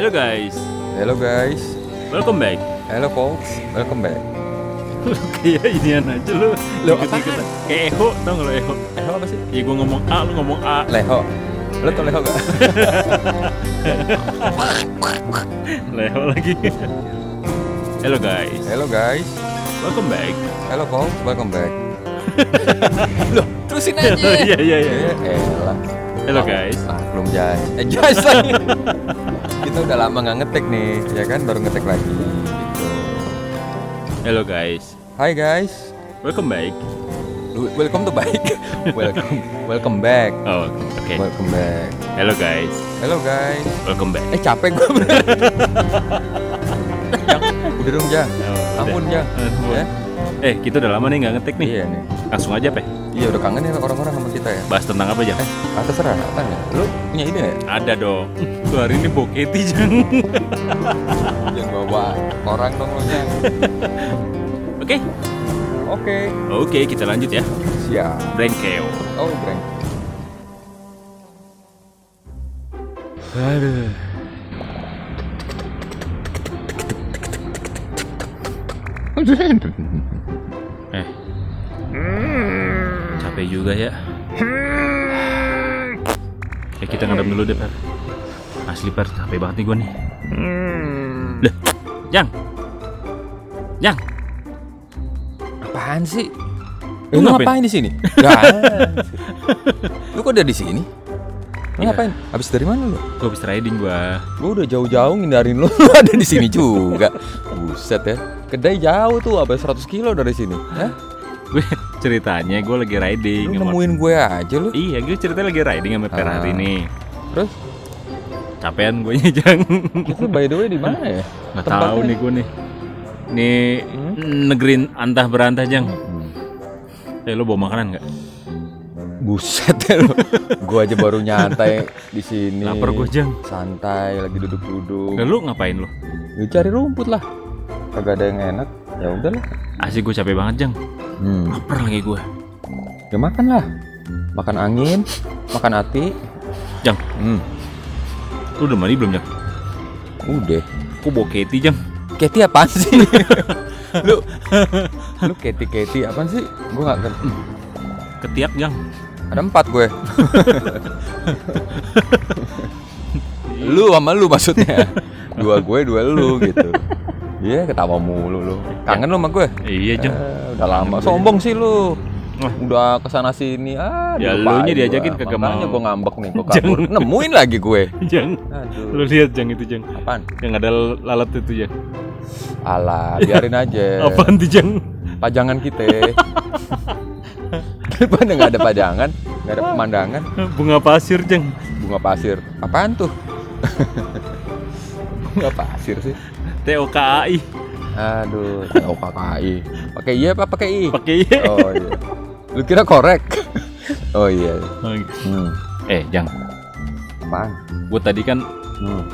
Hello guys, Hello guys, welcome back. hello folks, welcome back. Lu kayak inian aja lu. Lu Ikut-ikutan. Kayak eho, tau gak lo eho? Leho apa sih? Ya gua ngomong A, lu ngomong A. Leho. Lo tau Leho gak? Leho lagi. Hello guys, Hello guys, welcome back. hello folks, welcome back. Loh, terusin aja. Iya iya iya. Eh, elah. Hello guys. Ah, belum jas. Eh, jas lagi. Kita udah lama nggak ngetek nih, ya kan? Baru ngetek lagi. Gitu. Hello guys, Hai guys, welcome back. welcome to baik. welcome, welcome back. Oh, oke. Welcome back. Hello guys, Hello guys. welcome back. Eh capek gue. Jang, udah dong Jang. Oh, Ampun. Ya? Eh, kita udah lama nih nggak ngetik nih. Iya nih. Langsung aja, Pe. Iya udah kangen ya orang-orang sama kita ya. Bahas tentang apa, Jang? Eh, ah, terserah apa ya? Lu punya ide ya? Ada dong. Lu hari ini boketi, Jang. Jangan bawa orang dong lu Jang. Oke. Oke. Oke, kita lanjut ya. Siap. Brankeo. Oh, breng. Aduh. Eh. Capek juga ya. Eh kita ngadem dulu deh, Per. Asli, Per. Capek banget nih gue nih. Lah, Jang. Jang. Apaan sih? Lu Lu, ngapain? ngapain di sini? Gak. lu kok udah di sini? Lu Iya. ngapain? Habis dari mana lu? Gue habis riding gua. Gua udah jauh-jauh ngindarin lu, lu ada di sini juga. Buset ya. Kedai jauh tuh, apa 100 kilo dari sini. Hah? Gue ceritanya gue lagi riding. Lu nemuin gue aja lu. Iya, gue ceritanya lagi riding sama Per Ah. ini. Terus Capean gue Jang. itu by the way di mana ya? Nggak tahu nih gue nih. Nih Hmm? negeri antah berantah Jang. Hmm. Eh lo bawa makanan nggak? Buset ya lu. gua aja baru nyantai di sini. Lapar gue Jang. Santai lagi duduk-duduk. Nah, lu ngapain lo? Ya, cari rumput lah. Kagak ada yang enak. Ya udahlah. Asli gue capek banget Jang. Hmm. Lapar lagi gue. Ya makan lah. Makan angin, makan hati. Jang, Hmm. lu udah mandi belum Jang? Udah. Kok bawa Katy Jang? Keti apaan sih? lu lu Keti Keti apaan sih? Gua nggak ngerti. Ketiak Jang. Ada empat gue. lu sama lu maksudnya. Dua gue, dua lu gitu. Iya, ketawa mulu lu. Kangen lu sama gue? Iya Jang. Eh, udah lama. Sombong sih lu. Udah ke sana sini. Ah, Ya, dilupain elunya diajakin gua. kagak Makanya mau. gue ngambek nih, gue kabur. Nemuin lagi gue. Jang. Aduh. Lu lihat Jang itu Jang. Apaan? Yang ada lalat itu Jang. Alah, biarin aja. Apaan tuh Jang? Pajangan kita. Daripada nggak ada pajangan, nggak ada pemandangan, Bunga pasir Jang. bunga pasir. Apaan tuh? bunga pasir sih. TOKAI. Aduh, KKI. Pakai iya apa pakai i? Pakai iya. Oh iya. Lu kira korek? Oh iya. Oh, gitu. Hmm. Eh Jang, Apaan? gue tadi kan Hmm.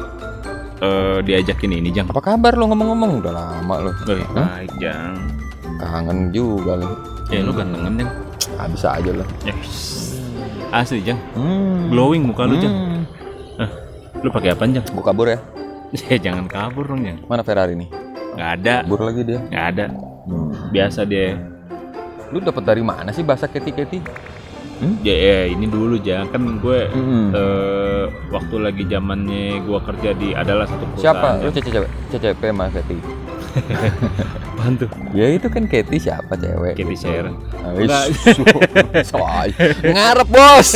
eh, diajakin ini Jang. Apa kabar lu ngomong-ngomong? Udah lama lu. Eh, Hah? baik Jang. Kangen juga lu. Ya lu gantengan Jang. Ah, bisa aja lu. Ya, shh. Asli Jang. Hmm. Glowing muka lu Jang. Hmm. Eh, lu pakai apa Jang? Gua kabur ya. Ya jangan kabur dong Jang. Mana Ferrari nih? Nggak ada. Kabur lagi dia. Nggak ada. Hmm. Biasa dia. Lu dapat dari mana sih bahasa keti-keti? Ya, ya, ini dulu Jang. Kan gue Hmm. eh, waktu lagi zamannya gue kerja di adalah satu perusahaan. Siapa? Lu. CCP, CCP sama Keti? Apaan tuh? Ya itu kan Keti siapa cewek? Katy Sharon. Enggak. Soal ngarep bos.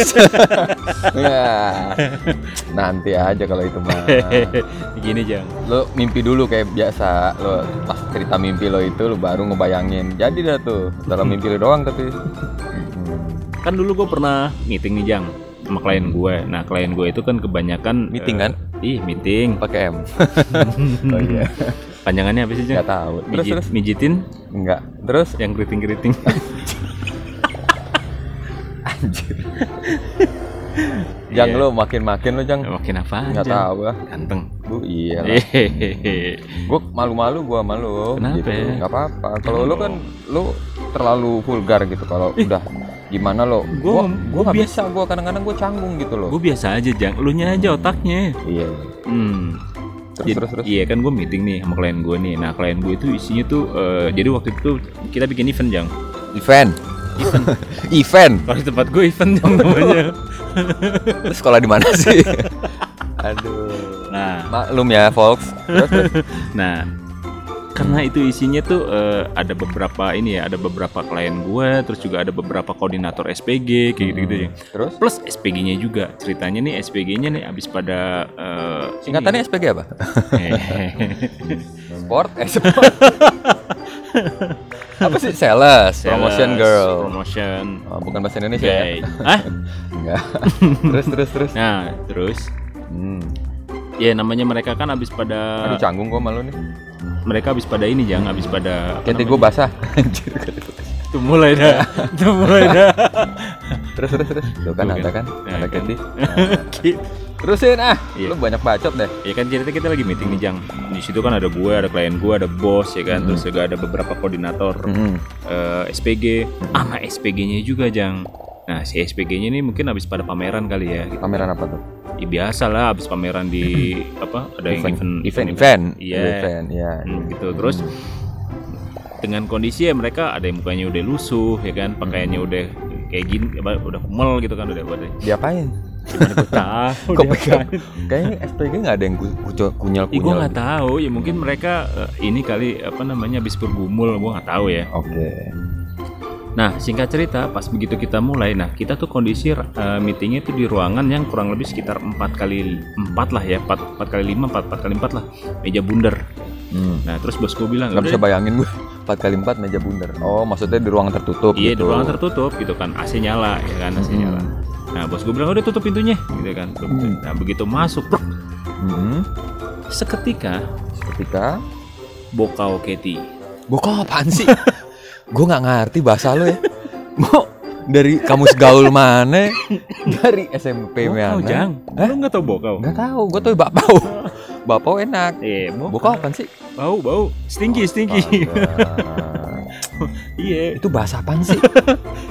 ya. Nanti aja kalau itu mah. Gini Jang. Lo mimpi dulu kayak biasa. Lo pas cerita mimpi lo itu lo baru ngebayangin. Jadi dah tuh dalam mimpi lo doang tapi. Kan dulu gue pernah meeting nih Jang sama klien gue. Nah klien gue itu kan kebanyakan Meeting kan? Ih meeting. Pakai M. oh iya. Panjangannya apa sih Jang? Enggak tahu. Terus Mijit, terus mijitin enggak. Terus yang keriting-keriting. anjir. Jang Iya. lo makin-makin lo Jang. Makin apa? Enggak tahu ah. Ganteng. Lu iya lah. Gue malu-malu gue malu Kenapa gitu ya? nggak apa-apa kalau lu kan lu terlalu vulgar gitu kalau udah gimana lo Gua- gua gua gua biasa. gua kadang-kadang gua canggung gitu loh Gue biasa aja Jang. Lu nya aja otaknya. iya Hmm. Terus Jadi- terus terus. Iya kan gue meeting nih sama klien gue nih. Nah klien gue itu isinya tuh, eh, jadi waktu itu kita bikin event jang. Event. Event. Kalau di tempat gue event jang namanya. Sekolah di mana sih? Aduh. Nah, Maklum ya, folks. Terus, terus. nah karena itu isinya tuh eh, ada beberapa ini ya, ada beberapa klien gue, terus juga ada beberapa koordinator SPG kayak gitu-gitu ya. Terus? Plus SPG-nya juga. Ceritanya nih SPG-nya nih abis pada eh, Singkatannya SPG apa? Sport? Eh, sport. apa sih? Sales, promotion girl. Promotion. Oh, bukan bahasa Indonesia ya? Hah? Enggak. terus terus terus. Nah, terus Hmm. ya namanya mereka kan habis pada Aduh canggung gua malu nih. Mereka habis pada ini jangan habis pada namanya? gua basah. Tuh mulai dah. Tuh mulai dah. terus terus terus. Tuh kan ada kan. kan? Ya, Ada kan. Keti. Terusin ah. Iya. Lu banyak bacot deh. Ya kan cerita kita lagi meeting nih Jang. Di situ kan ada gue, ada klien gue, ada bos ya kan, terus juga ada beberapa koordinator Hmm. eh, SPG, sama SPG-nya juga Jang. Nah si SPG-nya ini mungkin habis pada pameran kali ya. Gitu. Pameran apa tuh? Ya, biasa lah habis pameran di apa ada yang event event event. Iya. Event, iya. Hmm, gitu terus dengan kondisi ya mereka ada yang mukanya udah lusuh ya kan pakaiannya udah kayak gini apa, udah kumel gitu kan udah udah Diapain? gimana gue tahu Kok pegang? Kayaknya SPG nggak ada yang ku- kucel kunyal Ih, gue kunyal. nggak tahu ya mungkin mereka eh, ini kali apa namanya habis bergumul gue nggak tahu ya Oke. Nah singkat cerita pas begitu kita mulai nah kita tuh kondisi eh, meetingnya itu di ruangan yang kurang lebih sekitar empat kali empat lah ya empat empat kali lima empat empat kali empat lah meja bundar Hmm. nah terus bos gue bilang Nggak "Udah bisa bayangin gue 4 kali 4 meja bundar. Oh, maksudnya di ruangan tertutup Iya di gitu. ruangan tertutup gitu kan AC nyala ya kan AC Hmm. nyala. Nah bos gue bilang udah tutup pintunya gitu kan. Tutup. Hmm. Nah begitu masuk brok, Hmm. seketika Ketika bokau Keti. Bokap apaan sih? gue nggak ngerti bahasa lo ya. Mau dari kamus gaul mana? Dari SMP Bokau mana? jang. Hah? Lu nggak tahu bokau? Nggak tahu. Gue tahu bapau. bapau enak. Eh bokau. Bokap apaan sih? Bau bau. Stinky stinky. Astaga. Iya. itu bahasa apaan sih?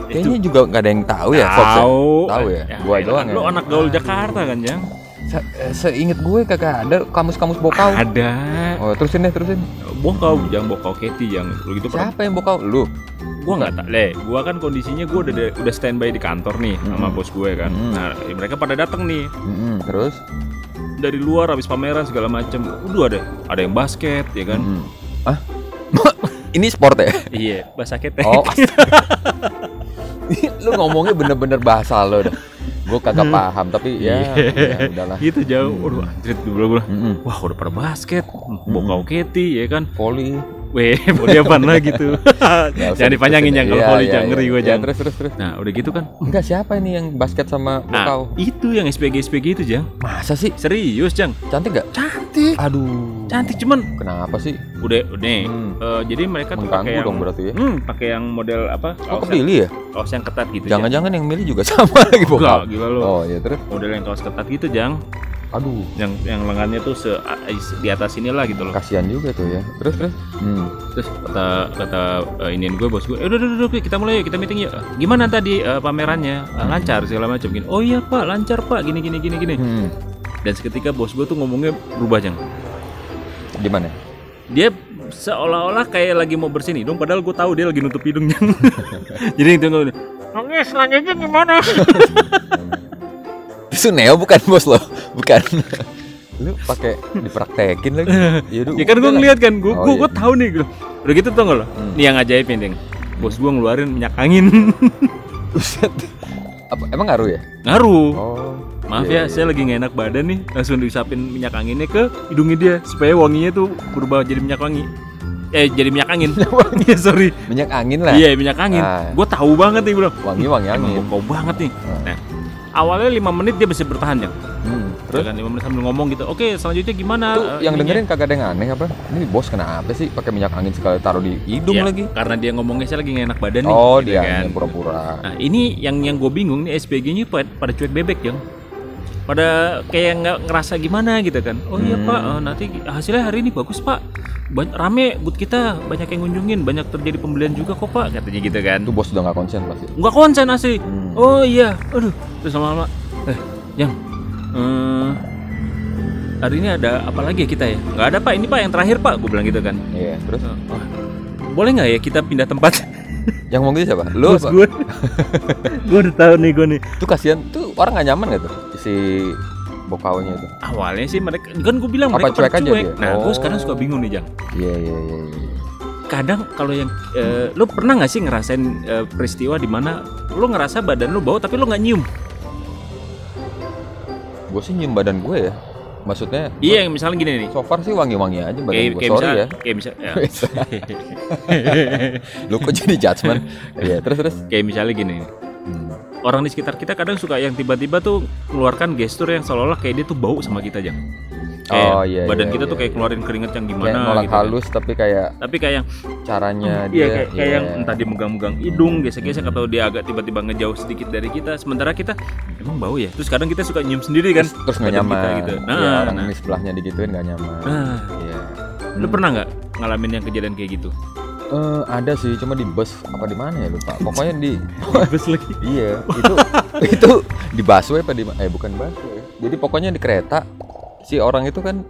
Kayaknya juga nggak ada yang tahu ya. Ya? tahu. Tahu ya? Gua elah, doang Lu ya. anak gaul Jakarta kan jang? Se- eh, Seinget gue kagak ada kamus-kamus bokau. Ada. Oh, terusin deh, terusin. Bokau jang bokau Keti jang. Lu gitu pernah Siapa yang bokau? Lu. gua nggak tak le gua kan kondisinya gua udah udah standby di kantor nih sama Hmm. bos gue kan Hmm. nah mereka pada datang nih Mm-mm, terus? dari luar habis pameran segala macem udah ada ada yang basket ya kan Mm-mm. Ah? Ini sport ya? iya basket Oh, lu ngomongnya bener-bener bahasa lo dah. Gue kagak paham, tapi ya, Iya. ya udahlah. gitu jauh waduh anjrit dulu Mm-mm. wah udah pada basket bokau keti ya kan Voli. Weh mau diapaan lagi tuh jangan dipanjangin diterusin jangan ya. kalau Iya, volley iya, jangan iya. ngeri Ya, jangan terus terus terus. nah udah gitu kan Enggak siapa ini yang basket sama nah bokau? itu yang SPG SPG itu jang Masa sih? serius jang Cantik gak? cantik Aduh. cantik cuman Kenapa sih? udah nih Hmm. eh, jadi mereka tuh pakai yang dong berarti ya. hmm, pakai yang model apa Oh, yang, kepilih ya? kaos yang ketat gitu Jang. Jangan-jangan yang milih juga sama lagi Enggak, bokau. gila lu Oh, iya terus. model yang kaos ketat gitu jang Aduh. yang yang lengannya tuh se di atas inilah gitu loh Kasihan juga tuh ya. Terus terus. Hmm. terus kata kata uh, iniin gue bos gue eh, udah udah kita mulai yuk kita meeting yuk gimana tadi uh, pamerannya Uh, lancar segala macam gini oh iya pak lancar pak gini gini gini gini Hmm. dan seketika bos gue tuh ngomongnya berubah jang Gimana? dia seolah-olah kayak lagi mau bersihin hidung padahal gue tahu dia lagi nutup hidungnya jadi itu gue nangis selanjutnya gimana Itu Neo bukan bos lo, bukan. Lu pakai dipraktekin lagi. Yaudah, ya kan gue ngeliat kan gue Oh, gue iya. gue tahu nih gitu. udah gitu tau gak lo Hmm. nih yang ajaib ini bos gue ngeluarin minyak angin. Apa emang ngaruh ya? ngaruh Oh. Maaf iya, ya, saya lagi nggak enak badan nih. Langsung diusapin minyak anginnya ke hidungnya dia supaya wanginya tuh berubah jadi minyak wangi. Eh, jadi minyak angin. Iya, sorry. Minyak angin lah. Iya, minyak angin. Ah. Gue tahu banget nih, Bro. Wangi wangi Emang angin. bokau banget nih. Ah. Nah, awalnya 5 menit dia bisa bertahan ya. Hmm. Terus kan 5 menit sambil ngomong gitu. Oke, selanjutnya gimana? tuh eh, yang ininya?" dengerin kagak ada yang aneh apa? Ini bos kenapa sih pakai minyak angin sekali taruh di hidung Iya, lagi? Karena dia ngomongnya saya lagi enak badan nih. Oh, gitu dia kan. yang pura-pura. Nah, ini yang yang gue bingung nih SPG-nya pada, pada cuek bebek, Jang. Pada kayak nggak ngerasa gimana gitu kan. Oh iya, Hmm. Pak, eh, nanti hasilnya hari ini bagus, Pak. Banyak rame but kita, banyak yang ngunjungin, banyak terjadi pembelian juga kok, Pak, katanya gitu kan. Itu bos udah nggak konsen pasti. Nggak konsen asli. Hmm. Oh iya, aduh. Terus lama-lama, eh, Jang, eh, hari ini ada apa lagi ya kita ya nggak ada pak ini pak yang terakhir pak gue bilang gitu kan Iya, terus Wah, boleh nggak ya kita pindah tempat yang ngomong gitu siapa? Lu Bos gue gue udah tahu nih gue nih Tuh kasihan tuh orang nggak nyaman gak tuh si bokaunya itu. awalnya sih mereka kan gue bilang Apa mereka cuek aja dia? nah gue Oh. sekarang suka bingung nih jang Iya iya iya. iya. kadang kalau yang eh, lu pernah nggak sih ngerasain eh, peristiwa di mana lu ngerasa badan lu bau tapi lu nggak nyium Gue sih nyium badan gue ya. Maksudnya iya yang misalnya gini nih so far sih wangi-wangi aja badan kayak gue. kayak Sorry misal ya. kayak misal ya. Lu kok jadi judgement? Iya, terus terus. kayak misalnya gini nih. Hmm. orang di sekitar kita kadang suka yang tiba-tiba tuh mengeluarkan gestur yang seolah-olah kayak dia tuh bau sama kita jang Kayak Oh, iya, badan iya, kita tuh iya, kayak iya. keluarin keringet yang Kayak gimana nolak gitu halus tapi kayak tapi kayak caranya iya dia kayak, kayak yang iya. entah dia megang-megang hidung gesek-gesek atau dia agak tiba-tiba ngejauh sedikit dari kita sementara kita emang bau ya terus kadang kita suka nyium sendiri kan terus, terus badan nyaman. kita gitu. Iya, Nah, orang nah. ini sebelahnya digituin nggak nyaman. Nah, Iya. lu pernah nggak ngalamin yang kejadian kayak gitu Eh, ada sih, cuma di bus apa di mana ya lupa. Pokoknya di bus lagi iya, itu itu di busway apa di eh bukan busway. Jadi pokoknya di kereta si orang itu kan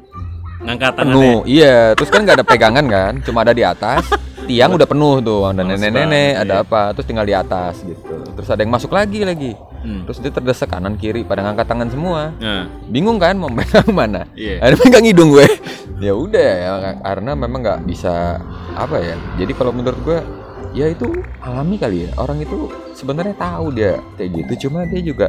ngangkat tangannya penuh. Iya, terus kan nggak ada pegangan kan, cuma ada di atas. Tiang udah penuh tuh, ada nenek-nenek, ada iya. apa, terus tinggal di atas gitu. Terus ada yang masuk lagi lagi. Hmm. Terus dia terdesak kanan kiri pada ngangkat tangan semua. nah Bingung kan mau pegang mana? iya ada pegang hidung gue ya udah ya karena memang nggak bisa apa ya jadi kalau menurut gue ya itu alami kali ya. Orang itu sebenarnya tahu dia kayak gitu. Cuma dia juga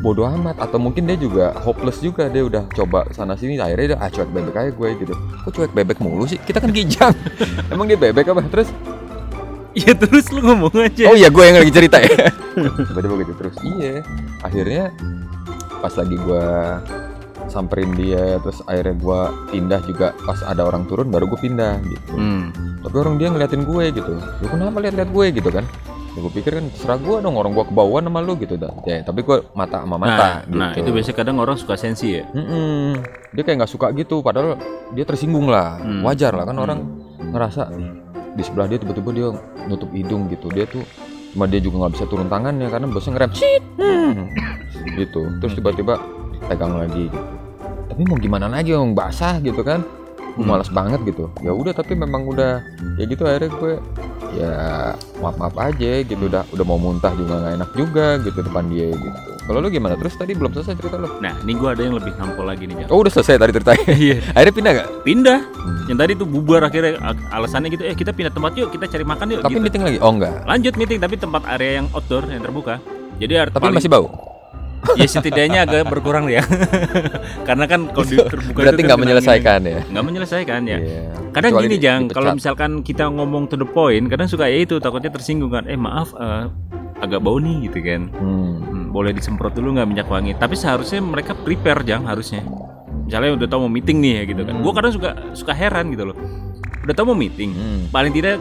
bodoh amat. Atau mungkin dia juga hopeless juga. Dia udah coba sana sini akhirnya dia ah cuek bebek aja gue gitu. Kok cuek bebek mulu sih? Kita kan kijang. Emang dia bebek apa? Terus iya terus lu ngomong aja. Oh iya gue yang lagi cerita ya. Tiba-tiba gitu terus. Iya. Akhirnya pas lagi gue samperin dia terus akhirnya gue pindah juga pas ada orang turun baru gue pindah gitu hmm. tapi orang dia ngeliatin gue gitu lu kenapa liat-liat gue gitu kan ya gue pikir kan terserah gue dong orang gue kebauan sama lu gitu dah ya tapi gue mata sama mata nah, gitu nah itu biasanya kadang orang suka sensi ya Mm-mm. dia kayak nggak suka gitu padahal dia tersinggung lah Hmm. wajar lah kan Hmm. orang ngerasa di sebelah dia tiba-tiba dia nutup hidung gitu dia tuh cuma dia juga nggak bisa turun tangannya karena bosnya ngerem! Hmm. gitu terus tiba-tiba pegang lagi gitu tapi mau gimana lagi yang basah gitu kan. Gue Hmm. malas banget gitu. Ya udah tapi memang udah ya gitu akhirnya gue ya maaf maaf aja gitu. Udah udah mau muntah juga nggak enak juga gitu depan dia gitu. Kalau lu gimana? Terus tadi belum selesai cerita lu? Nah ini gua ada yang lebih nampol lagi nih Jang. oh udah selesai tadi ceritanya? Iya. Akhirnya pindah gak pindah. Hmm. yang tadi tuh bubar akhirnya alasannya gitu eh kita pindah tempat yuk kita cari makan yuk tapi gitu. meeting lagi? Oh enggak lanjut meeting tapi tempat area yang outdoor yang terbuka. Jadi tapi paling- masih bau ya setidaknya agak berkurang ya. Karena kan kalau di terbuka berarti nggak kan menyelesaikan ya? Nggak menyelesaikan ya. Iya. kadang Kecuali gini di- jang kalau misalkan kita ngomong to the point kadang suka ya itu takutnya tersinggung kan eh maaf eh, agak bau nih gitu kan. Hmm. Hmm, boleh disemprot dulu nggak minyak wangi? Tapi seharusnya mereka prepare jang harusnya. Misalnya udah tahu mau meeting nih ya gitu kan. Hmm. gua kadang suka suka heran gitu loh. Udah tahu mau meeting Hmm. paling tidak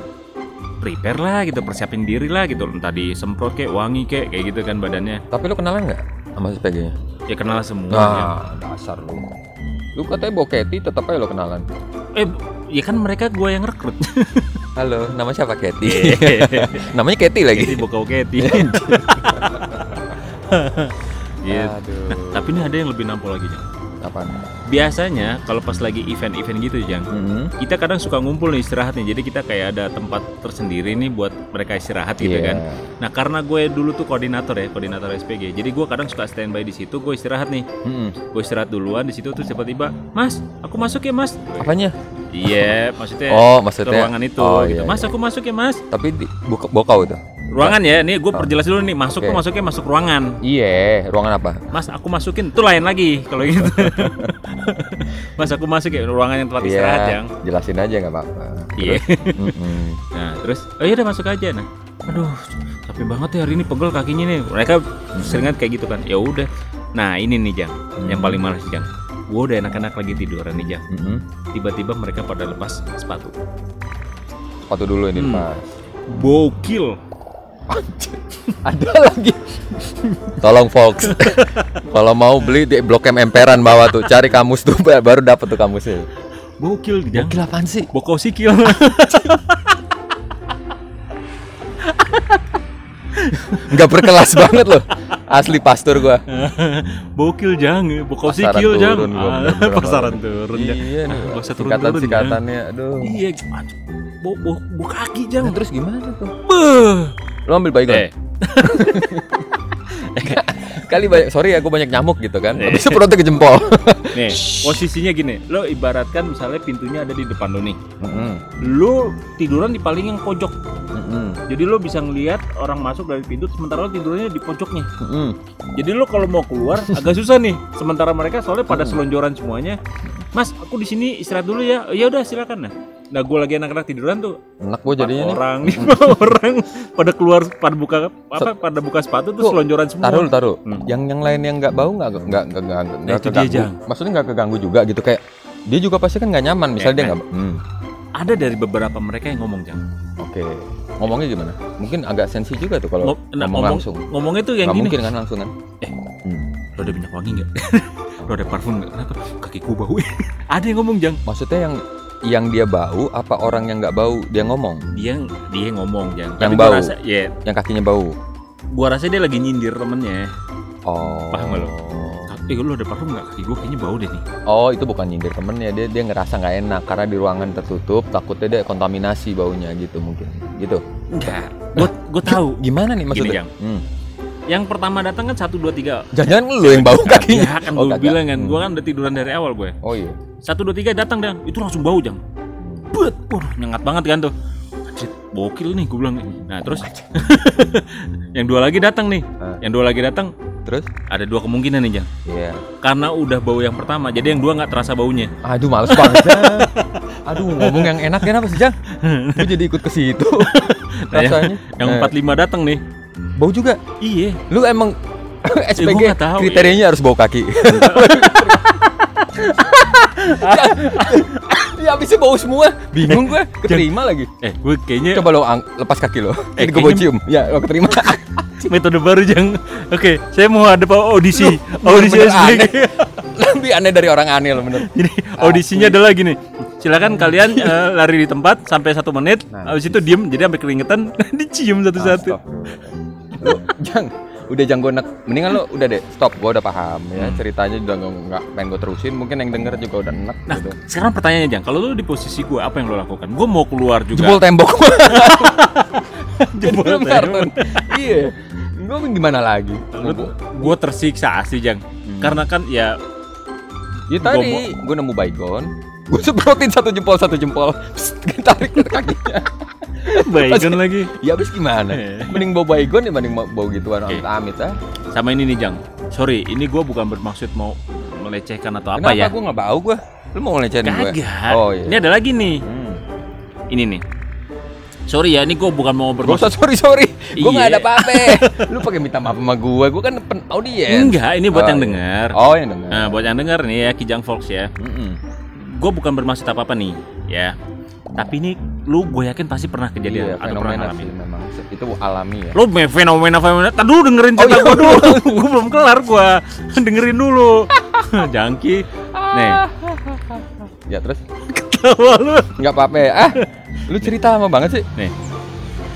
prepare lah gitu persiapin diri lah gitu entah disemprot kayak wangi kayak kayak gitu kan badannya. Tapi lu kenalan nggak sama si PG nya? Ya kenal semua ya. nah dasar lu. Lu katanya boketi tetap aja lo kenalan. Eh ya kan mereka gua yang rekrut. Halo nama siapa Keti namanya Keti lagi. Keti bokau Keti gitu aduh. Tapi ini ada yang lebih nampol lagi Jang. Apa biasanya kalau pas lagi event-event gitu Jang Hmm. kita kadang suka ngumpul nih istirahat nih. Jadi kita kayak ada tempat tersendiri nih buat mereka istirahat gitu Iya. kan nah karena gue dulu tuh koordinator ya koordinator SPG jadi gue kadang suka standby di situ gue istirahat nih. Hmm. gue istirahat duluan di situ terus tiba-tiba mas aku masuk ya mas. Apanya? Iya maksudnya oh maksudnya? ruangan itu oh, gitu. iya, mas iya. aku masuk ya mas. Tapi di, buka, bokau itu ruangan ya nih gue perjelas dulu nih masuk tuh masuknya masuk ruangan iya ruangan apa mas aku masukin itu lain lagi kalau gitu mas aku masuk ya ruangan yang tempat istirahat yang jelasin aja nggak apa-apa iya. Nah, terus oh iya udah masuk aja nah. Aduh, capek banget ya hari ini pegel kakinya nih. Mereka seringan kayak gitu kan. Ya udah. Nah, ini nih Jang, yang paling males Jang. Gue udah enak-enak lagi tiduran nih Jang. Mm-mm. Tiba-tiba mereka pada lepas sepatu. sepatu dulu ini Hmm. pas Bokil. Ada lagi tolong folks kalau mau beli di blok M emperan bawah tuh cari kamus tuh baru dapat tuh kamusnya Bokil Jang. gila apaan sih Bokau sikil. nggak berkelas banget loh Asli pastur gua. Bokil jang, bokau Pasaran sikil jang. turun gua, Ah, bener-bener. Pasaran turun. Iya nih. Ah, gak usah turun-turun, Singkatan-singkatannya aduh. Iya, gimana? Bo, bo, bo kaki jang. Nah, terus gimana tuh? Beuh. Lo ambil baygon? Eh, Kali banyak, sorry ya, gue banyak nyamuk gitu kan. Eh. Habis itu perutnya ke jempol. nih, posisinya gini. Lo ibaratkan misalnya pintunya ada di depan lo nih. Mm-mm, Lo tiduran di paling yang pojok. mm-mm, Jadi lo bisa ngelihat orang masuk dari pintu sementara lo tidurnya di pojoknya. mm-mm. Jadi lo kalau mau keluar agak susah nih. Sementara mereka soalnya pada selonjoran semuanya. Mas, aku di sini istirahat dulu ya. Ya udah silakan nah. Nah, gue lagi anak-anak tiduran tuh. Enak gue jadinya nih. orang, lima orang pada keluar pada buka apa pada buka sepatu tuh selonjoran semua. Taruh, taruh. Hmm. Yang yang lain yang nggak bau nggak nggak nggak nggak Nah, dia, keganggu. Jang. Maksudnya nggak keganggu juga gitu kayak dia juga pasti kan nggak nyaman. Misalnya Eh, dia eh. nggak. Hmm, Ada dari beberapa mereka yang ngomong jang. Oke. Ngomongnya gimana? Mungkin agak sensi juga tuh kalau Ngo- nah, ngomong, ngomong langsung. ngomongnya tuh yang Nggak gini. mungkin kan langsung kan? Eh. Hmm. Lo ada minyak wangi nggak? lo ada parfum nggak? Kenapa? Kakiku bau. ada yang ngomong jang. Maksudnya yang yang dia bau apa orang yang nggak bau dia ngomong Dia dia ngomong. Yang gua bau. rasa, ya, yang kakinya bau gua rasa dia lagi nyindir temennya. oh Paham lo? Eh lo ada parfum nggak? Kaki gue kayaknya bau deh nih. oh itu bukan nyindir temennya dia dia ngerasa nggak enak karena di ruangan tertutup takutnya dia kontaminasi baunya gitu mungkin gitu Enggak. Gue gue tahu. gimana nih maksudnya Jang. Hmm. Yang pertama datang kan satu dua tiga. jangan-jangan lu yang bau kakinya Ya kan Oh, gue bilang kan, Hmm. gue kan udah tiduran dari awal gue. oh iya Satu dua tiga datang dan itu langsung bau jang. Bet, waduh nyengat banget kan tuh. Anjir, bokil nih gue bilang. Nah terus yang dua lagi datang nih. Ah. Yang dua lagi datang terus ada dua kemungkinan nih jang. iya Karena udah bau yang pertama, jadi yang dua nggak terasa baunya. aduh males banget aduh ngomong yang enak kenapa sih Jang gue jadi ikut ke situ Nah, rasanya Yang Eh, empat lima datang nih. bau juga Iya. lu emang SPG nggak tahu, kriterianya harus bau kaki ya habisnya bau semua. Bingung gue keterima lagi. Eh, gue kayaknya coba lo ang- lepas kaki lo. Eh, jadi gue kayaknya- cium. Ya lo keterima. Metode baru jang. Oke, saya mau ada audisi, audisi bener-bener SPG. lebih aneh dari orang aneh lo bener. Jadi audisinya adalah gini. Silakan kalian eh, lari di tempat sampai satu menit. Nah. Habis itu diem, jadi sampai keringetan. Dicium satu-satu. Jang udah jang gue mendingan lo udah deh stop. Gue udah paham ya. Hmm. ceritanya udah nggak pengen gue terusin. Mungkin yang denger juga udah enak Nah, gitu. sekarang pertanyaannya Jang, kalau lu di posisi gue, apa yang lo lakukan? Gue mau keluar juga. jebol tembok. Jebol tembok. iya. Gue gimana lagi? Gue tersiksa asli Jang. Karena kan ya ya tadi gue nemu baygon. Gue semprotin satu jempol satu jempol. Psst, tarik ke kakinya baygon lagi. ya habis gimana Eh. mending bau baygon dibanding bau- bau gituan Oke. amit amit ah Sama ini nih Jang. Sorry, ini gue bukan bermaksud mau melecehkan atau apa kenapa ya. gue nggak bau gue lu mau ngelecehin gue Kagak. oh iya Ini ada lagi nih. Hmm. Ini nih. Sorry ya, ini gue bukan mau Gak bermaksud usah sorry sorry, gue Iya. nggak ada apa-apa. Lu pakai minta maaf sama gue, gue kan pen audiens. Enggak, ini buat Oh, yang iya. dengar. Oh yang dengar. Nah, buat yang dengar nih ya Kijang Fox ya. Mm-mm. Gue bukan bermaksud apa apa nih, ya. Tapi ini lu gue yakin pasti pernah kejadian Iya, atau pernah fenomena ngalamin. sih memang itu alami ya. Lu me- fenomena fenomena. Tadi dulu dengerin Oh, cerita iya, gue dulu. gue belum kelar gue. dengerin dulu. Jangki. Nih, Ya terus tawa lu. nggak apa-apa ya. Ah, lu cerita lama banget sih. Nih.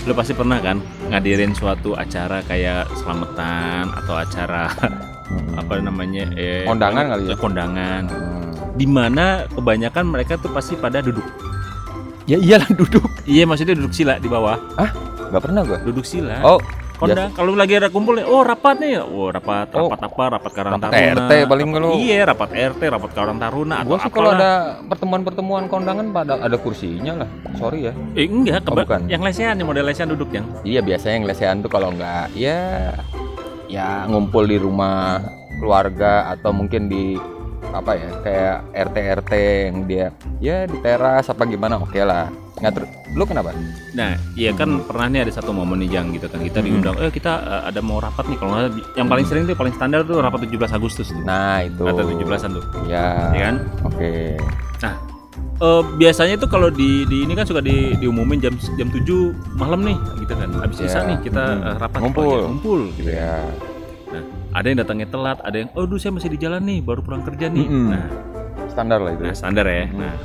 Lu pasti pernah kan ngadirin suatu acara kayak selamatan atau acara apa namanya eh Kondangan kali ya? kondangan Hmm. di mana kebanyakan mereka tuh pasti pada duduk Ya iyalah duduk. iya maksudnya duduk sila di bawah Nggak pernah gue. duduk sila Oh, kondang kalau lagi ada kumpul nih, oh rapat nih oh rapat Oh. rapat apa rapat karang Rapat taruna RT paling kalau- iya rapat RT rapat karang taruna atau gue sih kalau ada pertemuan-pertemuan kondangan pada ada kursinya lah. Sorry ya. eh enggak Oh, bukan. yang lesehan yang model lesehan duduk yang Iya biasanya yang lesehan tuh kalau nggak ya ya ngumpul di rumah keluarga atau mungkin di apa ya kayak RT RT yang dia ya di teras apa gimana oke lah. Nggak ter lu kenapa? Nah, iya kan pernah nih ada satu momen nih Jang gitu kan. Kita diundang, eh kita eh, ada mau rapat nih kalau yang paling sering tuh paling standar tuh rapat 17 Agustus tuh. nah itu. Atau 17-an tuh, ya ya kan? oke. Eh, biasanya tuh kalau di, di ini kan suka di diumumin jam jam 7 malam nih gitu kan. Habis isa nih kita Hmm. eh, rapat. Ngumpul. ngumpul gitu kan. ya Ada yang datangnya telat, ada yang oh duh saya masih di jalan nih, baru pulang kerja nih. Mm-mm. Nah, standar lah itu nah standar ya. Hmm. Nah,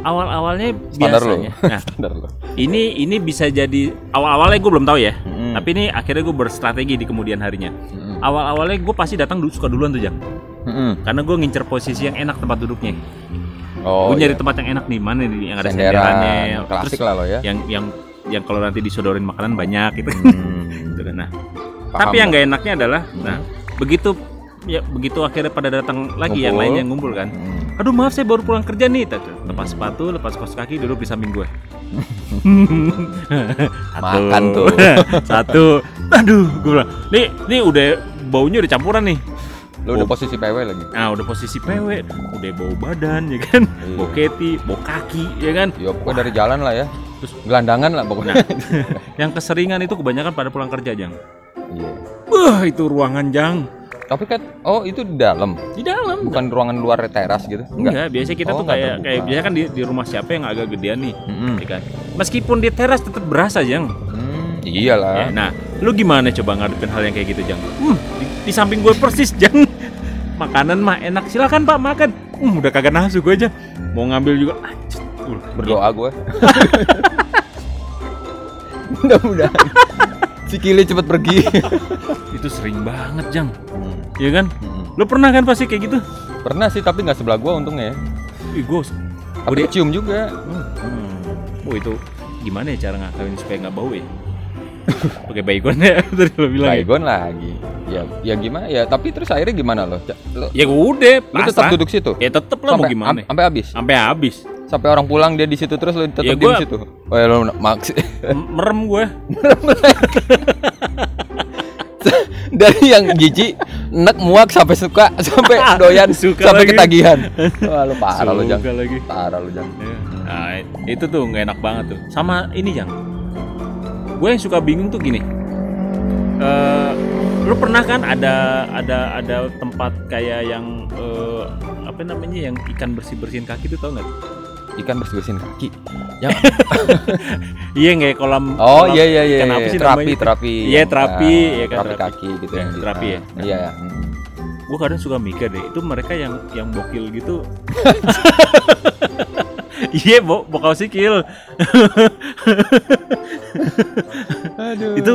awal-awalnya standar lo biasanya. Nah, standar lo ini ini bisa jadi awal-awalnya gue belum tahu ya. Hmm. Tapi ini akhirnya gue berstrategi di kemudian harinya. Mm-mm. Awal-awalnya gue pasti datang suka duluan tuh jang. Mm-mm. Karena gue ngincer posisi yang enak tempat duduknya. Oh, gue nyari iya. tempat yang enak nih mana nih yang ada senderan senderannya. klasik Terus lah lo ya. yang yang yang kalau nanti disodorin makanan banyak gitu. Hmm. Gitu. Nah, Paham, tapi yang nggak enaknya adalah, nah begitu ya begitu akhirnya pada datang lagi yang Ngumpul. lainnya ngumpul kan. Hmm. Aduh maaf saya baru pulang kerja nih. Tata. Lepas sepatu, lepas kos kaki, duduk di samping gue. Satu. Makan tuh. Satu. Aduh, gue bilang, nih, nih udah baunya udah campuran nih. Lo udah posisi PW lagi. Nah, udah posisi PW, udah bau badan ya kan, Iya. bau keti, bau kaki ya kan. Ya pokoknya dari jalan lah ya. Terus- gelandangan lah pokoknya. Yang keseringan itu kebanyakan pada pulang kerja, Jang. Iya. Wah, itu ruangan, Jang. Tapi kan oh itu di dalam, Di dalam. bukan ruangan luar teras gitu. Enggak, biasanya kita Oh, tuh kayak terbuka. kayak biasanya kan di, di rumah siapa yang agak gedean nih, Mm-mm. ya kan. Meskipun di teras tetap berasa, Jang. Hmm, Ya, iyalah. nah, lu gimana coba ngadepin hal yang kayak gitu, Jang? Hmm, di, di samping gue persis, Jang. Makanan mah enak, silakan Pak makan. Hmm, udah kagak nafsu gue aja. Mau ngambil juga. anjir. Berdoa gue. Mudah-mudahan. Si Kili cepet pergi. Itu sering banget, Jang. Hmm, Iya kan? hmm. Lu pernah kan pasti kayak gitu? Pernah sih tapi nggak sebelah gua untungnya ya. Ih, gue Tapi cium juga. Hmm. Oh itu gimana ya cara ngakalin supaya nggak bau ya? Pakai baygon ya tadi lo bilang. ya? Baygon lagi. Ya, ya gimana ya? Tapi terus akhirnya gimana lo? Lo, Ya udah, lo tetap duduk situ. Ya tetep lah mau gimana? am- sampai habis. Sampai habis. Sampai orang pulang dia di situ terus lo tetap Ya, di situ. Oh ya lo maks. Merem gue. Dari yang jijik, nek muak sampai suka, sampai doyan, Suka sampai lagi. ketagihan. Wah lo parah lo jang. Lagi. Parah lo jang. Ya. Nah, itu tuh nggak enak banget tuh. Sama ini Jang. Gue yang suka bingung tuh gini. Eh, lu pernah kan ada ada ada tempat kayak yang eh, apa namanya yang ikan bersih bersihin kaki tuh tau nggak? Ikan bersih bersihin kaki. Yang Iya nggak kolam. Oh kolam iya iya iya. ikan apa sih terapi terapi. Iya, terapi, ya kan, terapi kaki gitu Ya, terapi ya. Iya ya. mm. gue kadang suka mikir deh itu mereka yang yang bokil gitu iya bo bokal sikil Aduh. itu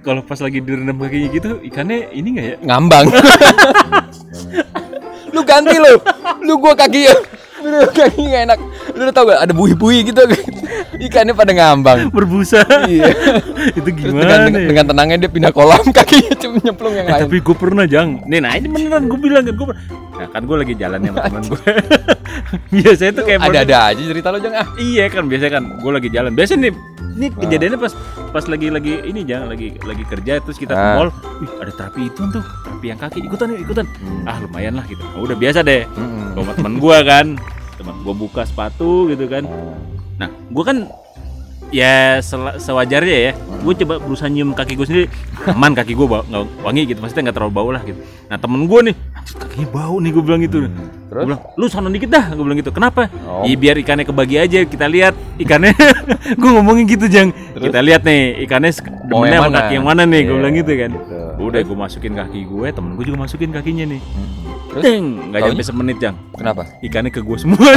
kalau pas lagi direndam kakinya gitu ikannya ini nggak ya ngambang. lu ganti lu. Lu gua kaki ya. Lu kaki nggak enak. Lu tau gak ada buih-buih gitu. Ikannya pada ngambang. berbusa iya. itu Terus gimana dengan, ya? dengan tenangnya dia pindah kolam kakinya cuma nyemplung yang Eh, lain. tapi gue pernah jang nih nah ini beneran gue bilang kan gue nah kan gue lagi jalan sama teman gue biasanya tuh kayak Ada-ada aja cerita lo jangan ah. Iya kan biasanya kan gue lagi jalan. Biasa nih ini kejadiannya pas pas lagi lagi ini jangan lagi lagi kerja terus kita ke Ah. mall. Wih, ada terapi itu tuh, terapi yang kaki ikutan yuk, ikutan. Hmm. Ah, lumayan lah gitu. Nah, udah biasa deh. Mm-mm. Sama teman gua kan. Teman gua buka sepatu gitu kan. Nah, gua kan ya sewajarnya ya. Gue coba berusaha nyium kaki gue sendiri. Aman kaki gue bau nggak wangi gitu. Maksudnya nggak terlalu bau lah gitu. Nah, temen gue nih, "Anjir, kakinya bau nih gue bilang gitu. Hmm. Gue Terus? bilang, lu sana dikit dah, gue bilang gitu. Kenapa? Oh. Iya biar ikannya kebagi aja, kita lihat ikannya. gue ngomongin gitu jang. Terus? Kita lihat nih ikannya demennya sama mana? kaki yang mana nih, gue Iya, bilang gitu kan. gitu. Udah gue masukin kaki gue, temen gue juga masukin kakinya nih. Mm-mm. Terus? Deng, nggak nyampe semenit jang. Kenapa? Ikannya ke gue semua.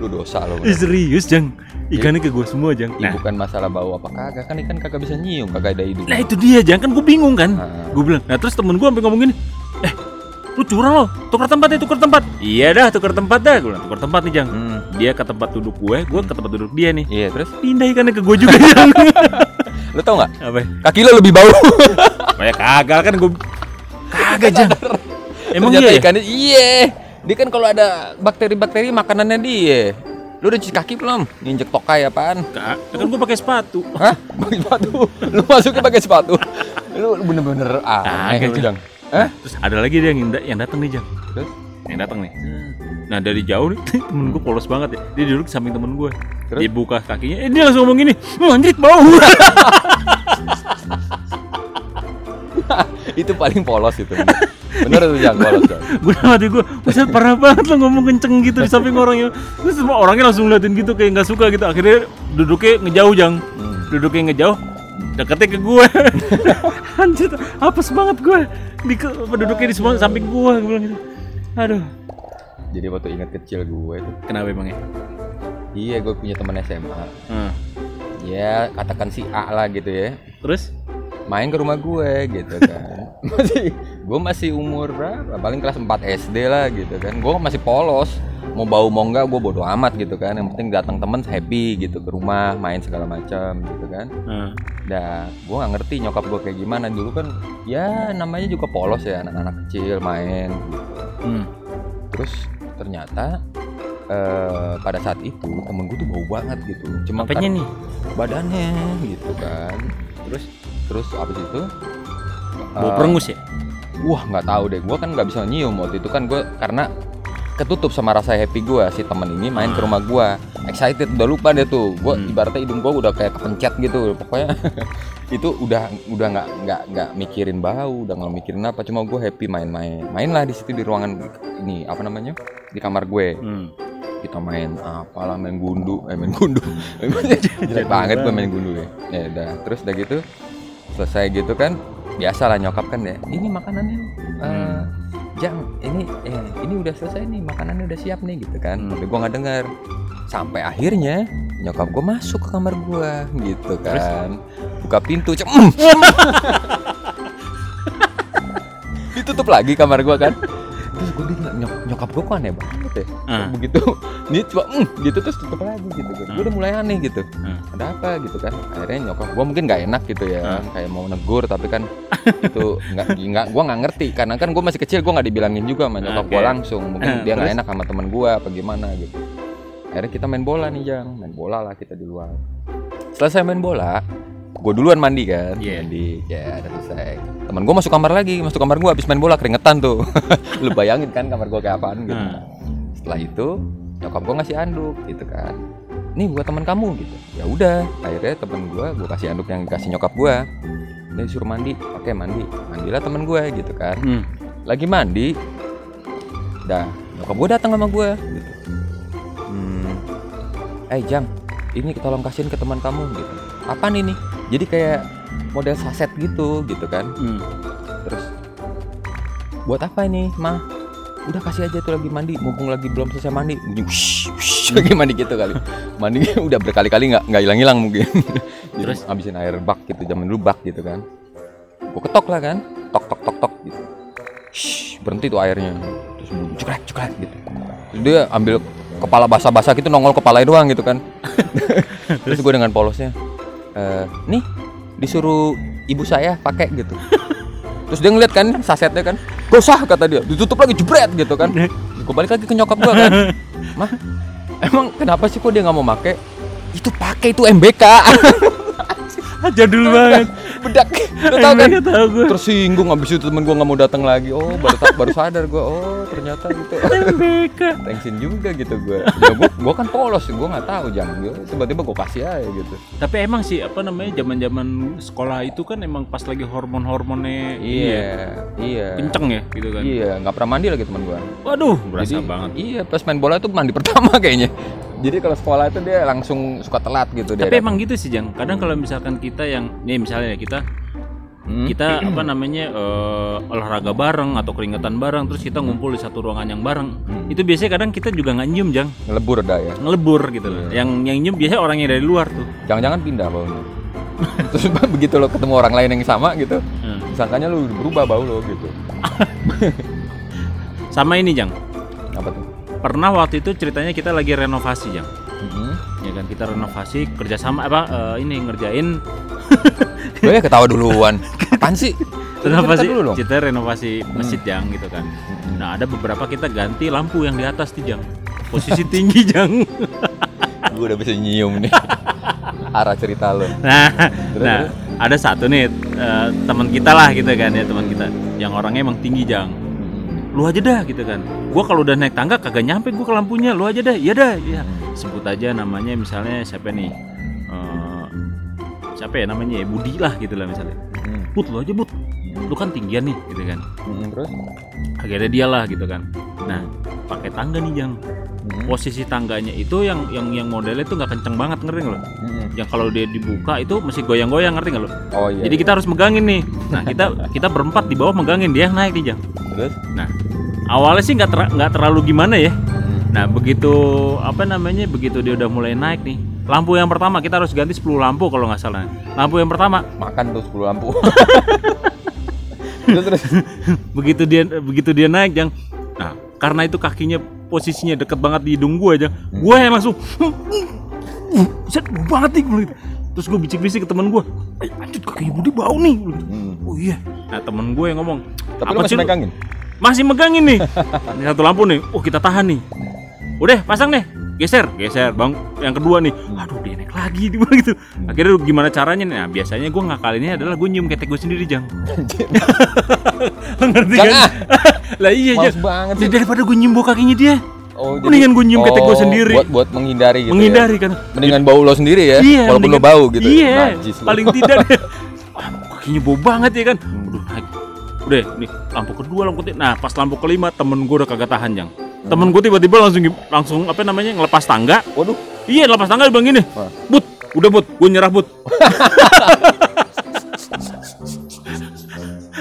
Lu dosa lo. Ih, Serius jang, ikannya ke gue semua jang. Nah, bukan masalah bau apa kagak kan ikan kagak bisa nyium kagak ada hidung. nah itu dia jang kan gue bingung kan. Ah. Gue bilang, nah terus temen gue sampai ngomong gini, eh lu curang lo, tukar tempat ya tukar tempat. Iya dah tukar tempat dah, gue bilang tukar tempat nih jang. Hmm. Dia ke tempat duduk gue, gue ke tempat duduk dia nih. Iya terus Pindah ikannya ke gue juga jang. lu tau nggak Apa? kaki lo lebih bau. Kayak kagak kan gue kagak jang. Emang iya. ya? ikannya iya. Dia kan kalau ada bakteri-bakteri makanannya dia. Lu udah cuci kaki belum? Nginjek tokai apaan? Ka- Kan gue pakai sepatu. Hah? Pakai sepatu. Lu masukin pakai sepatu. Lu bener-bener aneh Kagak, lu, Jang. Jang. Hah? Terus ada lagi dia yang yang datang nih jang. Terus? Yang datang nih. Nah dari jauh nih temen gue polos banget ya. Dia duduk di samping temen gue. Terus? Dia buka kakinya. Eh dia langsung ngomong gini. "Hmm, Anjrit bau. itu paling polos itu. Bener, tuh Jang, polos Jang. gue hati gue. Buset parah banget lo ngomong kenceng gitu di samping orangnya. Terus semua orangnya langsung ngeliatin gitu kayak nggak suka gitu. Akhirnya duduknya ngejauh jang. Hmm. Duduknya ngejauh. Deketnya ke gue. Anjir apes banget gue. Di duduknya di semua samping gue. Gue bilang gitu. Aduh. Jadi waktu ingat kecil gue itu. Kenapa emangnya? Iya, gue punya teman SMA. Hmm. ya katakan si A lah gitu ya Terus? Main ke rumah gue gitu kan. Masih gue masih umur berapa? Paling kelas 4 SD lah gitu kan. Gue masih polos. Mau bau mau enggak gue bodo amat gitu kan. Yang penting datang temen happy gitu ke rumah main segala macam gitu kan. Nah, Dah, gue nggak ngerti nyokap gue kayak gimana. Dulu kan ya namanya juga polos ya anak-anak kecil main. Hmm. terus ternyata eh, pada saat itu temen gue tuh bau banget gitu. Cuma Apanya nih? badannya gitu kan. Terus terus abis itu Bau eh, perengus ya? wah nggak tahu deh. Gue kan nggak bisa nyium waktu itu. Kan gue karena ketutup sama rasa happy gue si temen ini main ke Ah. rumah gue excited udah lupa deh tuh. Gue Hmm. ibaratnya hidung gue udah kayak kepencet gitu. Pokoknya itu udah udah nggak nggak nggak mikirin bau udah nggak mikirin apa. Cuma gue happy main-main. Mainlah di situ di ruangan ini apa namanya? Di kamar gue. Hmm. kita main apalah main gundu. Eh main gundu. Jelek banget gue main gundu ya. Ya udah. Terus udah gitu selesai gitu kan biasa lah nyokap kan ya ini makanannya eh Hmm. jang ini eh, ini udah selesai nih makanannya udah siap nih gitu kan Hmm. tapi gue nggak dengar sampai akhirnya nyokap gue masuk ke kamar gue gitu Terus? kan buka pintu cem ditutup lagi kamar gue kan terus gue bilang nyok nyokap gue kok aneh banget ya? Ah. begitu. Ini coba mm, gitu terus tutup lagi gitu kan gue udah mulai aneh gitu. Hmm. ada apa? gitu kan. Akhirnya nyokap gue mungkin nggak enak gitu ya Hmm. kayak mau negur tapi kan itu nggak nggak gue nggak ngerti. Karena kan gue masih kecil gue nggak dibilangin juga sama nyokap gue Oke. langsung. Mungkin Hmm, dia nggak enak sama teman gue apa gimana gitu. Akhirnya kita main bola nih jang. Main bola lah kita di luar. Selesai main bola gue duluan mandi kan? Iya. mandi. Ya udah selesai. Teman gue masuk kamar lagi masuk kamar gue habis main bola keringetan tuh. Lu bayangin kan kamar gue kayak apaan gitu. Hmm. setelah itu nyokap gue ngasih anduk gitu kan. Nih buat teman kamu gitu. Ya udah akhirnya temen gue gue kasih anduk yang dikasih nyokap gue dia disuruh mandi. Oke mandi. Mandilah temen gue gitu kan. Hmm. lagi mandi? Dah. Nyokap gue datang sama gue gitu. Hmm. Eh jang ini tolong kasihin ke teman kamu gitu. Apa nih nih jadi kayak model saset gitu gitu kan. Hmm. terus buat apa ini mah udah kasih aja tuh lagi mandi mumpung lagi belum selesai mandi. Wush, wush, lagi mandi gitu kali. Mandi udah berkali-kali nggak nggak hilang-hilang mungkin. Jadi Terus? habisin air bak gitu zaman dulu bak gitu kan. Gua ketok lah kan tok tok tok tok gitu. Shh, berhenti tuh airnya. Terus bunyi cekrek cekrek gitu. Terus dia ambil kepala basah-basah gitu nongol kepala doang gitu kan. Terus gue dengan polosnya "Eh, nih disuruh ibu saya pakai gitu. Terus dia ngeliat kan sasetnya kan gak usah kata dia ditutup lagi jebret gitu kan. Gue balik lagi ke nyokap gue kan. Mah emang kenapa sih kok dia nggak mau pakai itu pakai itu MBK Jadul banget. Bedak lu tau kan tahu gue. tersinggung abis itu temen gue nggak mau datang lagi oh baru baru sadar gue oh ternyata gitu MBK. tensin juga gitu gue ya gue gue kan polos gue nggak tahu jam gue tiba-tiba gue kasih aja gitu Tapi emang sih apa namanya zaman-zaman sekolah itu kan emang pas lagi hormon-hormonnya ini ya, iya iya kenceng ya gitu kan. iya nggak pernah mandi lagi temen gue Waduh, berasa Jadi, banget. Iya, pas main bola tuh mandi pertama kayaknya. Jadi kalau sekolah itu dia langsung suka telat gitu dia. Tapi emang gitu sih, Jang. Kadang kalau misalkan kita yang nih misalnya ya, kita Hmm. kita apa namanya eh, olahraga bareng atau keringetan bareng terus kita ngumpul di satu ruangan yang bareng. Hmm. Itu biasanya kadang kita juga nggak nyium, Jang. ngelebur dah ya. Ngelebur gitu loh. Iya. Yang yang nyium biasanya orangnya dari luar tuh. Jangan-jangan pindah baunya. Terus begitu lo ketemu orang lain yang sama gitu, Hmm. sangkanya lu berubah bau lo gitu. Sama ini, Jang. Apa tuh? Pernah waktu itu ceritanya kita lagi renovasi, Jang. Hmm. Ya kan kita renovasi kerjasama apa eh, ini ngerjain Lo ya ketawa duluan. Apaan sih? renovasi Cerita dulu kita renovasi masjid Jang gitu kan. Hmm. Nah ada beberapa kita ganti lampu yang di atas nih Jang. Posisi tinggi Jang. Gue udah bisa nyium nih. Arah cerita lo. Nah, Terus, nah terus? ada satu nih eh, teman kita lah gitu kan ya teman kita yang orangnya emang tinggi Jang. Lu aja dah gitu kan. Gua kalau udah naik tangga kagak nyampe gua ke lampunya. Lu aja dah. Iya dah. Ya. Sebut aja namanya misalnya siapa nih? Eh, siapa ya namanya ya Budi lah gitu lah misalnya. Hmm. Lu aja Bud. Lu kan tinggian nih gitu kan. Hmm, Terus? akhirnya dia lah gitu kan nah pakai tangga nih jang Hmm. posisi tangganya itu yang yang yang modelnya itu nggak kenceng banget ngerti nggak lo Hmm. yang kalau dia dibuka itu mesti goyang-goyang ngerti nggak lo Oh iya. jadi kita harus megangin nih nah kita kita berempat di bawah megangin dia yang naik nih jang Terus? nah awalnya sih nggak ter- nggak terlalu gimana ya Hmm. nah begitu apa namanya begitu dia udah mulai naik nih lampu yang pertama kita harus ganti 10 lampu kalau nggak salah lampu yang pertama Makan tuh 10 lampu. terus begitu dia begitu dia naik jang nah karena itu kakinya posisinya deket banget di hidung gue aja gue yang langsung set banget nih gitu. terus gue bisik-bisik ke temen gue eh anjir kakinya Budi bau nih. Hmm. oh iya nah temen gue yang ngomong Tapi "Apa masih sih lu?" megangin? masih megangin nih ini satu lampu nih oh kita tahan nih udah pasang nih geser geser bang yang kedua nih aduh dia naik lagi di gitu akhirnya gimana caranya nih nah biasanya gue ngakalinnya adalah gue nyium ketek gue sendiri jang Lo ngerti kan ah. lah iya Males jang banget Ya, sih. daripada gue nyium bau kakinya dia Oh, Mendingan gua nyium ketek gua oh, sendiri. Buat buat menghindari gitu. menghindari Ya. kan Mendingan bau lo sendiri ya. iya walaupun lo mendingan- bau gitu. iya Najis lo. paling tidak deh ah, kakinya bau banget ya kan Hmm. udah naik udah nih lampu kedua lampu ketiga nah pas lampu kelima temen gue udah kagak tahan jang temen gue tiba-tiba langsung langsung apa namanya ngelepas tangga Waduh. Iya lepas tangga dia bilang gini Wah. But, udah but, gue nyerah but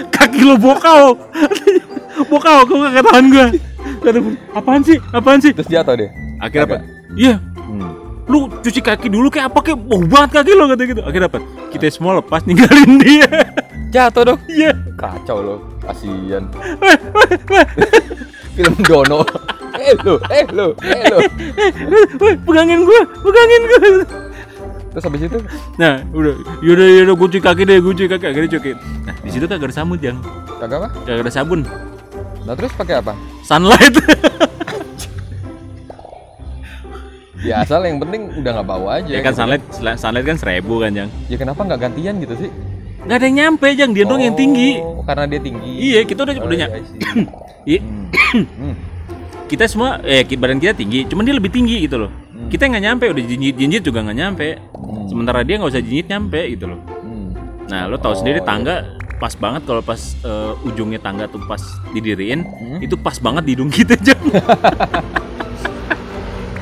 Kaki lo bokau Bokau, kok gak tahan gue Kata apaan sih, apaan sih Terus jatuh deh. Akhirnya apa? Iya, Hmm. lu cuci kaki dulu kayak apa kayak bau banget kaki lo kata gitu Akhirnya apa? Kita semua lepas ninggalin dia Jatuh dong. Iya Kacau lo. Kasian. Film Dono. eh lo, eh lo, eh lo. Weh, pegangin gue, pegangin gue Terus habis itu Nah, udah, yaudah, yaudah, gue cuci kaki deh, gue cuci kaki, akhirnya cuci Nah, di situ kagak ada sabun, Jang kagak apa? Kagak ada sabun Nah terus pakai apa? Sunlight Biasa lah yang penting udah nggak bau aja. Ya kan gitu. sunlight, sunlight kan seribu kan Jang Ya kenapa nggak gantian gitu sih? Nggak ada yang nyampe Jang, dia doang yang tinggi Oh, Karena dia tinggi. Iya, kita udah Oh, udah iya, nyampe I see. Iya, Hmm. Hmm. kita semua, eh badan kita tinggi, cuman dia lebih tinggi gitu loh Kita nggak nyampe, udah jinjit-jinjit juga nggak nyampe Hmm. Sementara dia nggak usah jinjit nyampe gitu loh Hmm. Nah, lo tahu Oh, sendiri iya. tangga pas banget kalau pas eh, ujungnya tangga tuh pas didiriin, Hmm. itu pas banget di hidung kita Jang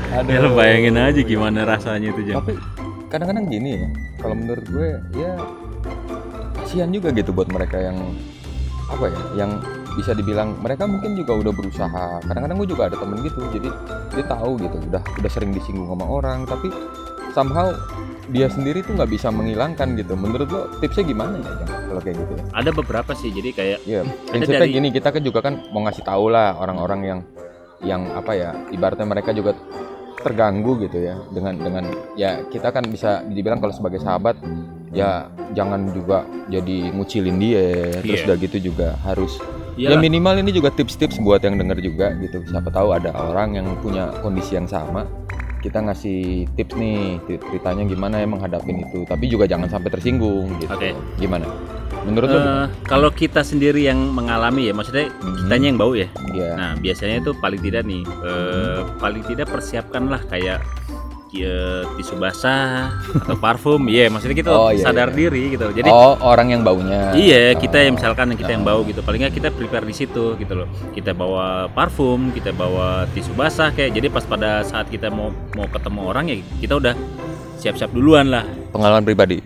Aduh. Ya lo bayangin aja gimana rasanya itu Jang Tapi kadang-kadang gini ya, kalau menurut gue ya kasihan juga gitu buat mereka yang apa ya, yang bisa dibilang mereka mungkin juga udah berusaha. Kadang-kadang gue juga ada temen gitu, jadi dia tahu gitu, udah udah sering disinggung sama orang, tapi somehow dia sendiri tuh nggak bisa menghilangkan gitu. Menurut lo tipsnya gimana ya, kalau kayak gitu? Ada beberapa sih, jadi kayak prinsipnya dari- gini kita kan juga kan mau ngasih tahu lah orang-orang yang yang apa ya, ibaratnya mereka juga terganggu gitu ya dengan dengan ya kita kan bisa dibilang kalau sebagai sahabat ya jangan juga jadi ngucilin dia terus Iya. udah gitu juga harus ya minimal ini juga tips-tips buat yang denger juga gitu siapa tahu ada orang yang punya kondisi yang sama kita ngasih tips nih cer- ceritanya gimana ya menghadapin itu tapi juga jangan sampai tersinggung gitu Oke. gimana menurut lo Eh, kalau kita sendiri yang mengalami ya, maksudnya Mhm. kitanya yang bau ya. Iya. Nah, biasanya itu paling tidak nih, eh, paling tidak persiapkanlah kayak ya, tisu basah atau parfum. Iya, maksudnya kita Oh, iya, sadar iya. diri gitu. Jadi oh orang yang baunya Iya, kita yang misalkan kita yang bau gitu. Paling nggak kita prepare di situ gitu loh. Kita bawa parfum, kita bawa tisu basah kayak. Jadi pas pada saat kita mau mau ketemu orang ya kita udah siap-siap duluan lah. pengalaman pribadi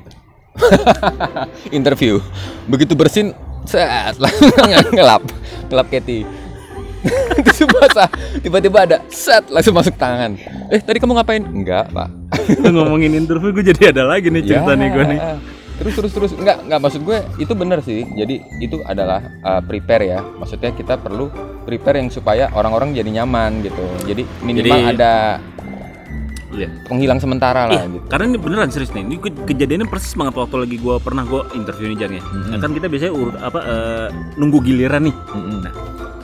interview begitu bersin set langsung ngelap ngelap Katy tisu basah tiba-tiba ada set langsung masuk tangan eh tadi kamu ngapain enggak pak Ngomongin interview gue jadi ada lagi nih cerita Ya. nih gue nih. terus terus terus enggak enggak maksud gue itu benar sih jadi itu adalah uh, prepare ya maksudnya kita perlu prepare yang supaya orang-orang jadi nyaman gitu jadi minimal Jadi- ada Iya. penghilang sementara lah Iya, gitu karena ini beneran serius nih. Ini ke- kejadiannya persis banget waktu lagi gue pernah gue interview nih Jang ya. Mhm. Nah, kan kita biasanya urut apa eh, nunggu giliran nih. Mm-mm. Nah,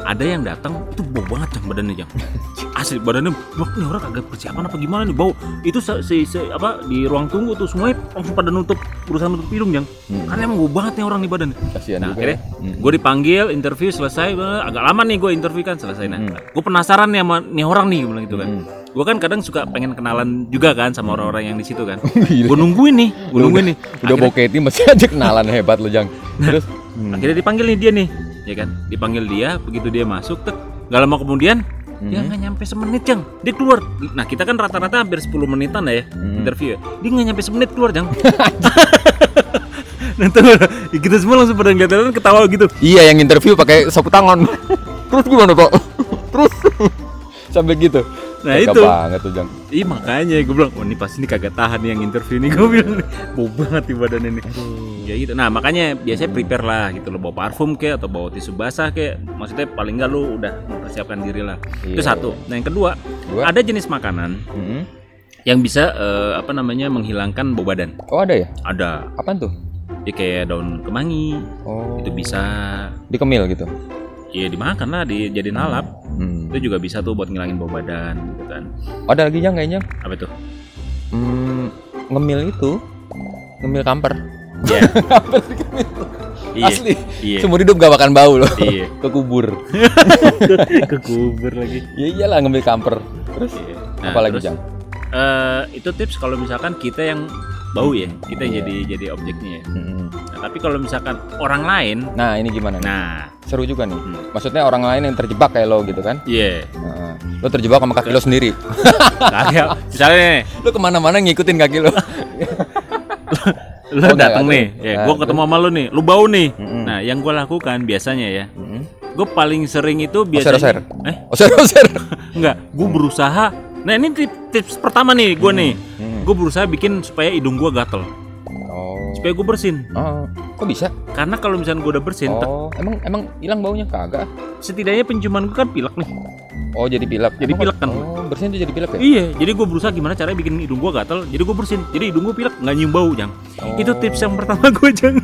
ada yang datang itu bau banget Jang badannya Jang. Asli badannya wah nih orang kagak persiapan apa gimana nih bau. Itu se, se- se- apa di ruang tunggu tuh semuanya langsung pada nutup berusaha nutup hidung Jang. Mm-mm. Karena emang bau banget nih orang di badan. kasihan Nah, juga akhirnya ya. Mm. gue dipanggil interview selesai agak lama nih gue interview kan selesai nah Hmm. gue penasaran nih sama nih orang nih gue bilang gitu kan Hmm. gue kan kadang suka pengen kenalan juga kan sama orang-orang yang di situ kan Gila. gue nungguin nih gue nungguin nih udah akhirnya, boketi masih aja kenalan hebat lo jang terus hmm. akhirnya dipanggil nih dia nih ya kan? Dipanggil dia begitu dia masuk tek gak lama kemudian dia Mhm. nggak nyampe semenit jang. Dia keluar. Nah kita kan rata-rata hampir 10 menitan lah ya Mhm. interview ya. Dia nggak nyampe semenit keluar jang. Nah tuh, kita semua langsung pada ngeliatin ketawa gitu. Iya yang interview pakai sapu tangan. Terus gimana pak? Terus sampai gitu nah Tega itu banget tuh Jang. Ih makanya gue bilang, oh ini pasti ini kagak tahan nih yang interview nih gue bilang, bau banget di badan ini. Ya gitu. Nah makanya biasanya prepare lah gitu lo bawa parfum kayak atau bawa tisu basah kayak, maksudnya paling nggak lu udah mempersiapkan diri lah. Itu Iya, satu. Nah yang kedua, Dua. ada jenis makanan Mm-mm. yang bisa eh, apa namanya menghilangkan bau badan. Oh ada ya? Ada, Apaan tuh? ya kayak daun kemangi, Oh. itu bisa, Dikemil gitu. ya dimakan lah, dijadiin lalap. Hmm. Itu juga bisa tuh buat ngilangin bau badan gitu kan. Oh, ada lagi Jang kayaknya. Apa itu? Hmm, ngemil itu ngemil kamper. Iya. Iya. Asli. Iya. Seumur hidup gak makan bau loh. Iya. Ke kubur. Kekubur lagi. Ya iyalah ngemil kamper. Terus Nah, apa lagi terus, Jang? eh, itu tips kalau misalkan kita yang bau ya, kita Iya. jadi jadi objeknya ya. Mm-mm. Nah, tapi kalau misalkan orang lain, Nah ini gimana nih? nah, Seru juga nih. Hmm. Maksudnya orang lain yang terjebak kayak lo gitu kan? iya, Nah, lo terjebak sama kaki lo sendiri. kagak. Misalnya nih, lo ke mana-mana ngikutin kaki lo. lu Oh, datang nih, ya, Nah, gua ketemu sama lu nih, lu bau nih. Mm-mm. Nah, yang gua lakukan biasanya ya, Mm-mm. gue paling sering itu biasanya, Oser-oser. eh, Oser-oser. enggak, gue berusaha. Nah ini tips, tips pertama nih, gue nih, Hmm. Gue berusaha bikin supaya hidung gua gatel, Oh. supaya gue bersin. Oh. Kok bisa? Karena kalau misalnya gue udah bersin, Oh, emang emang hilang baunya kagak? setidaknya penciuman gue kan pilek nih. Oh, jadi pilek. Jadi Emang pilek kan? Oh, bersin tuh jadi pilek ya? Iya, jadi gue berusaha gimana caranya bikin hidung gue gatel, jadi gue bersin, jadi hidung gue pilek nggak nyium bau, jang. Oh. Itu tips yang pertama gue jang.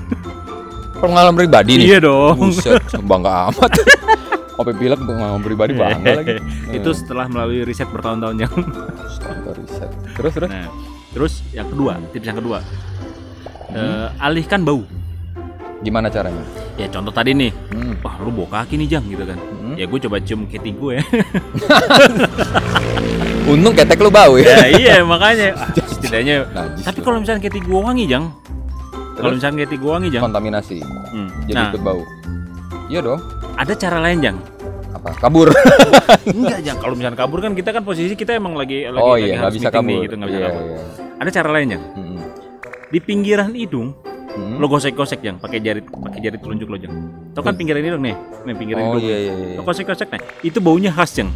Pengalaman pribadi nih. Iya dong. Buset, bangga amat. Kopi pilek pengalaman pribadi bangga lagi. itu setelah melalui riset bertahun-tahun jang. Astaga, riset. Terus terus. Nah, terus yang kedua, tips yang kedua, eh, alihkan bau. Gimana caranya? Ya contoh tadi nih, Hmm. wah lu bau kaki nih jang gitu kan. Hmm. Ya gue coba cium keti gue ya. Untung ketek lu bau ya. ya iya makanya. Ah, setidaknya. Najis Tapi kalau misalnya keti gue wangi jang, kalau misalnya keti gue wangi jang, kontaminasi. hmm. Jadi nah ikut bau. Iya dong. ada cara lain jang. Apa? Kabur. Enggak jang. Kalau misalnya kabur kan kita kan posisi kita emang lagi lagi oh lagi iya, harus bisa meeting nih, kabur. gitu nggak bisa Iya, kabur. iya. Ada cara lain jang. Mm-mm. Di pinggiran hidung Mm-mm. lo gosek-gosek jang, pakai jari pakai jari telunjuk lo jang. Tau kan pinggiran hidung nih, nih pinggiran Oh hidung. iya iya iya. Lo gosek-gosek nih, itu baunya khas jang.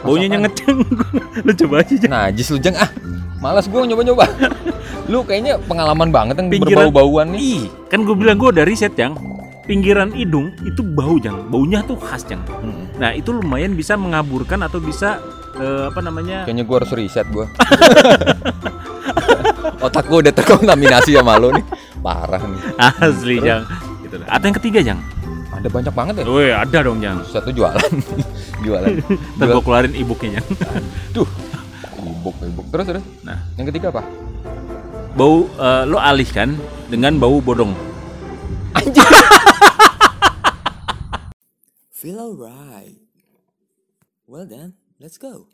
Baunya nyenget jang. lo coba aja jang. Najis lu jeng ah. Malas gua nyoba-nyoba. lu kayaknya pengalaman banget yang Pinggiran- berbau-bauan nih. Ih, kan gue bilang gue udah riset jang. Pinggiran hidung itu bau jang, baunya tuh khas jang. Mm-mm. Nah itu lumayan bisa mengaburkan atau bisa eh, apa namanya? Kayaknya gua harus riset gua. Otak gua udah terkontaminasi sama lo nih. Parah nih. Asli jang. Gitu. lah. Atau yang ketiga jang? Ada banyak banget ya. Woi ada dong jang. Satu jualan. jualan. Ntar gue keluarin e-booknya jang. Duh. Ibuk, ibuk. Terus terus. Nah. Yang ketiga apa? Bau eh, lo alihkan dengan bau bodong. Feel alright. Well then, let's go.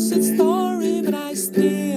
it's story, but I still.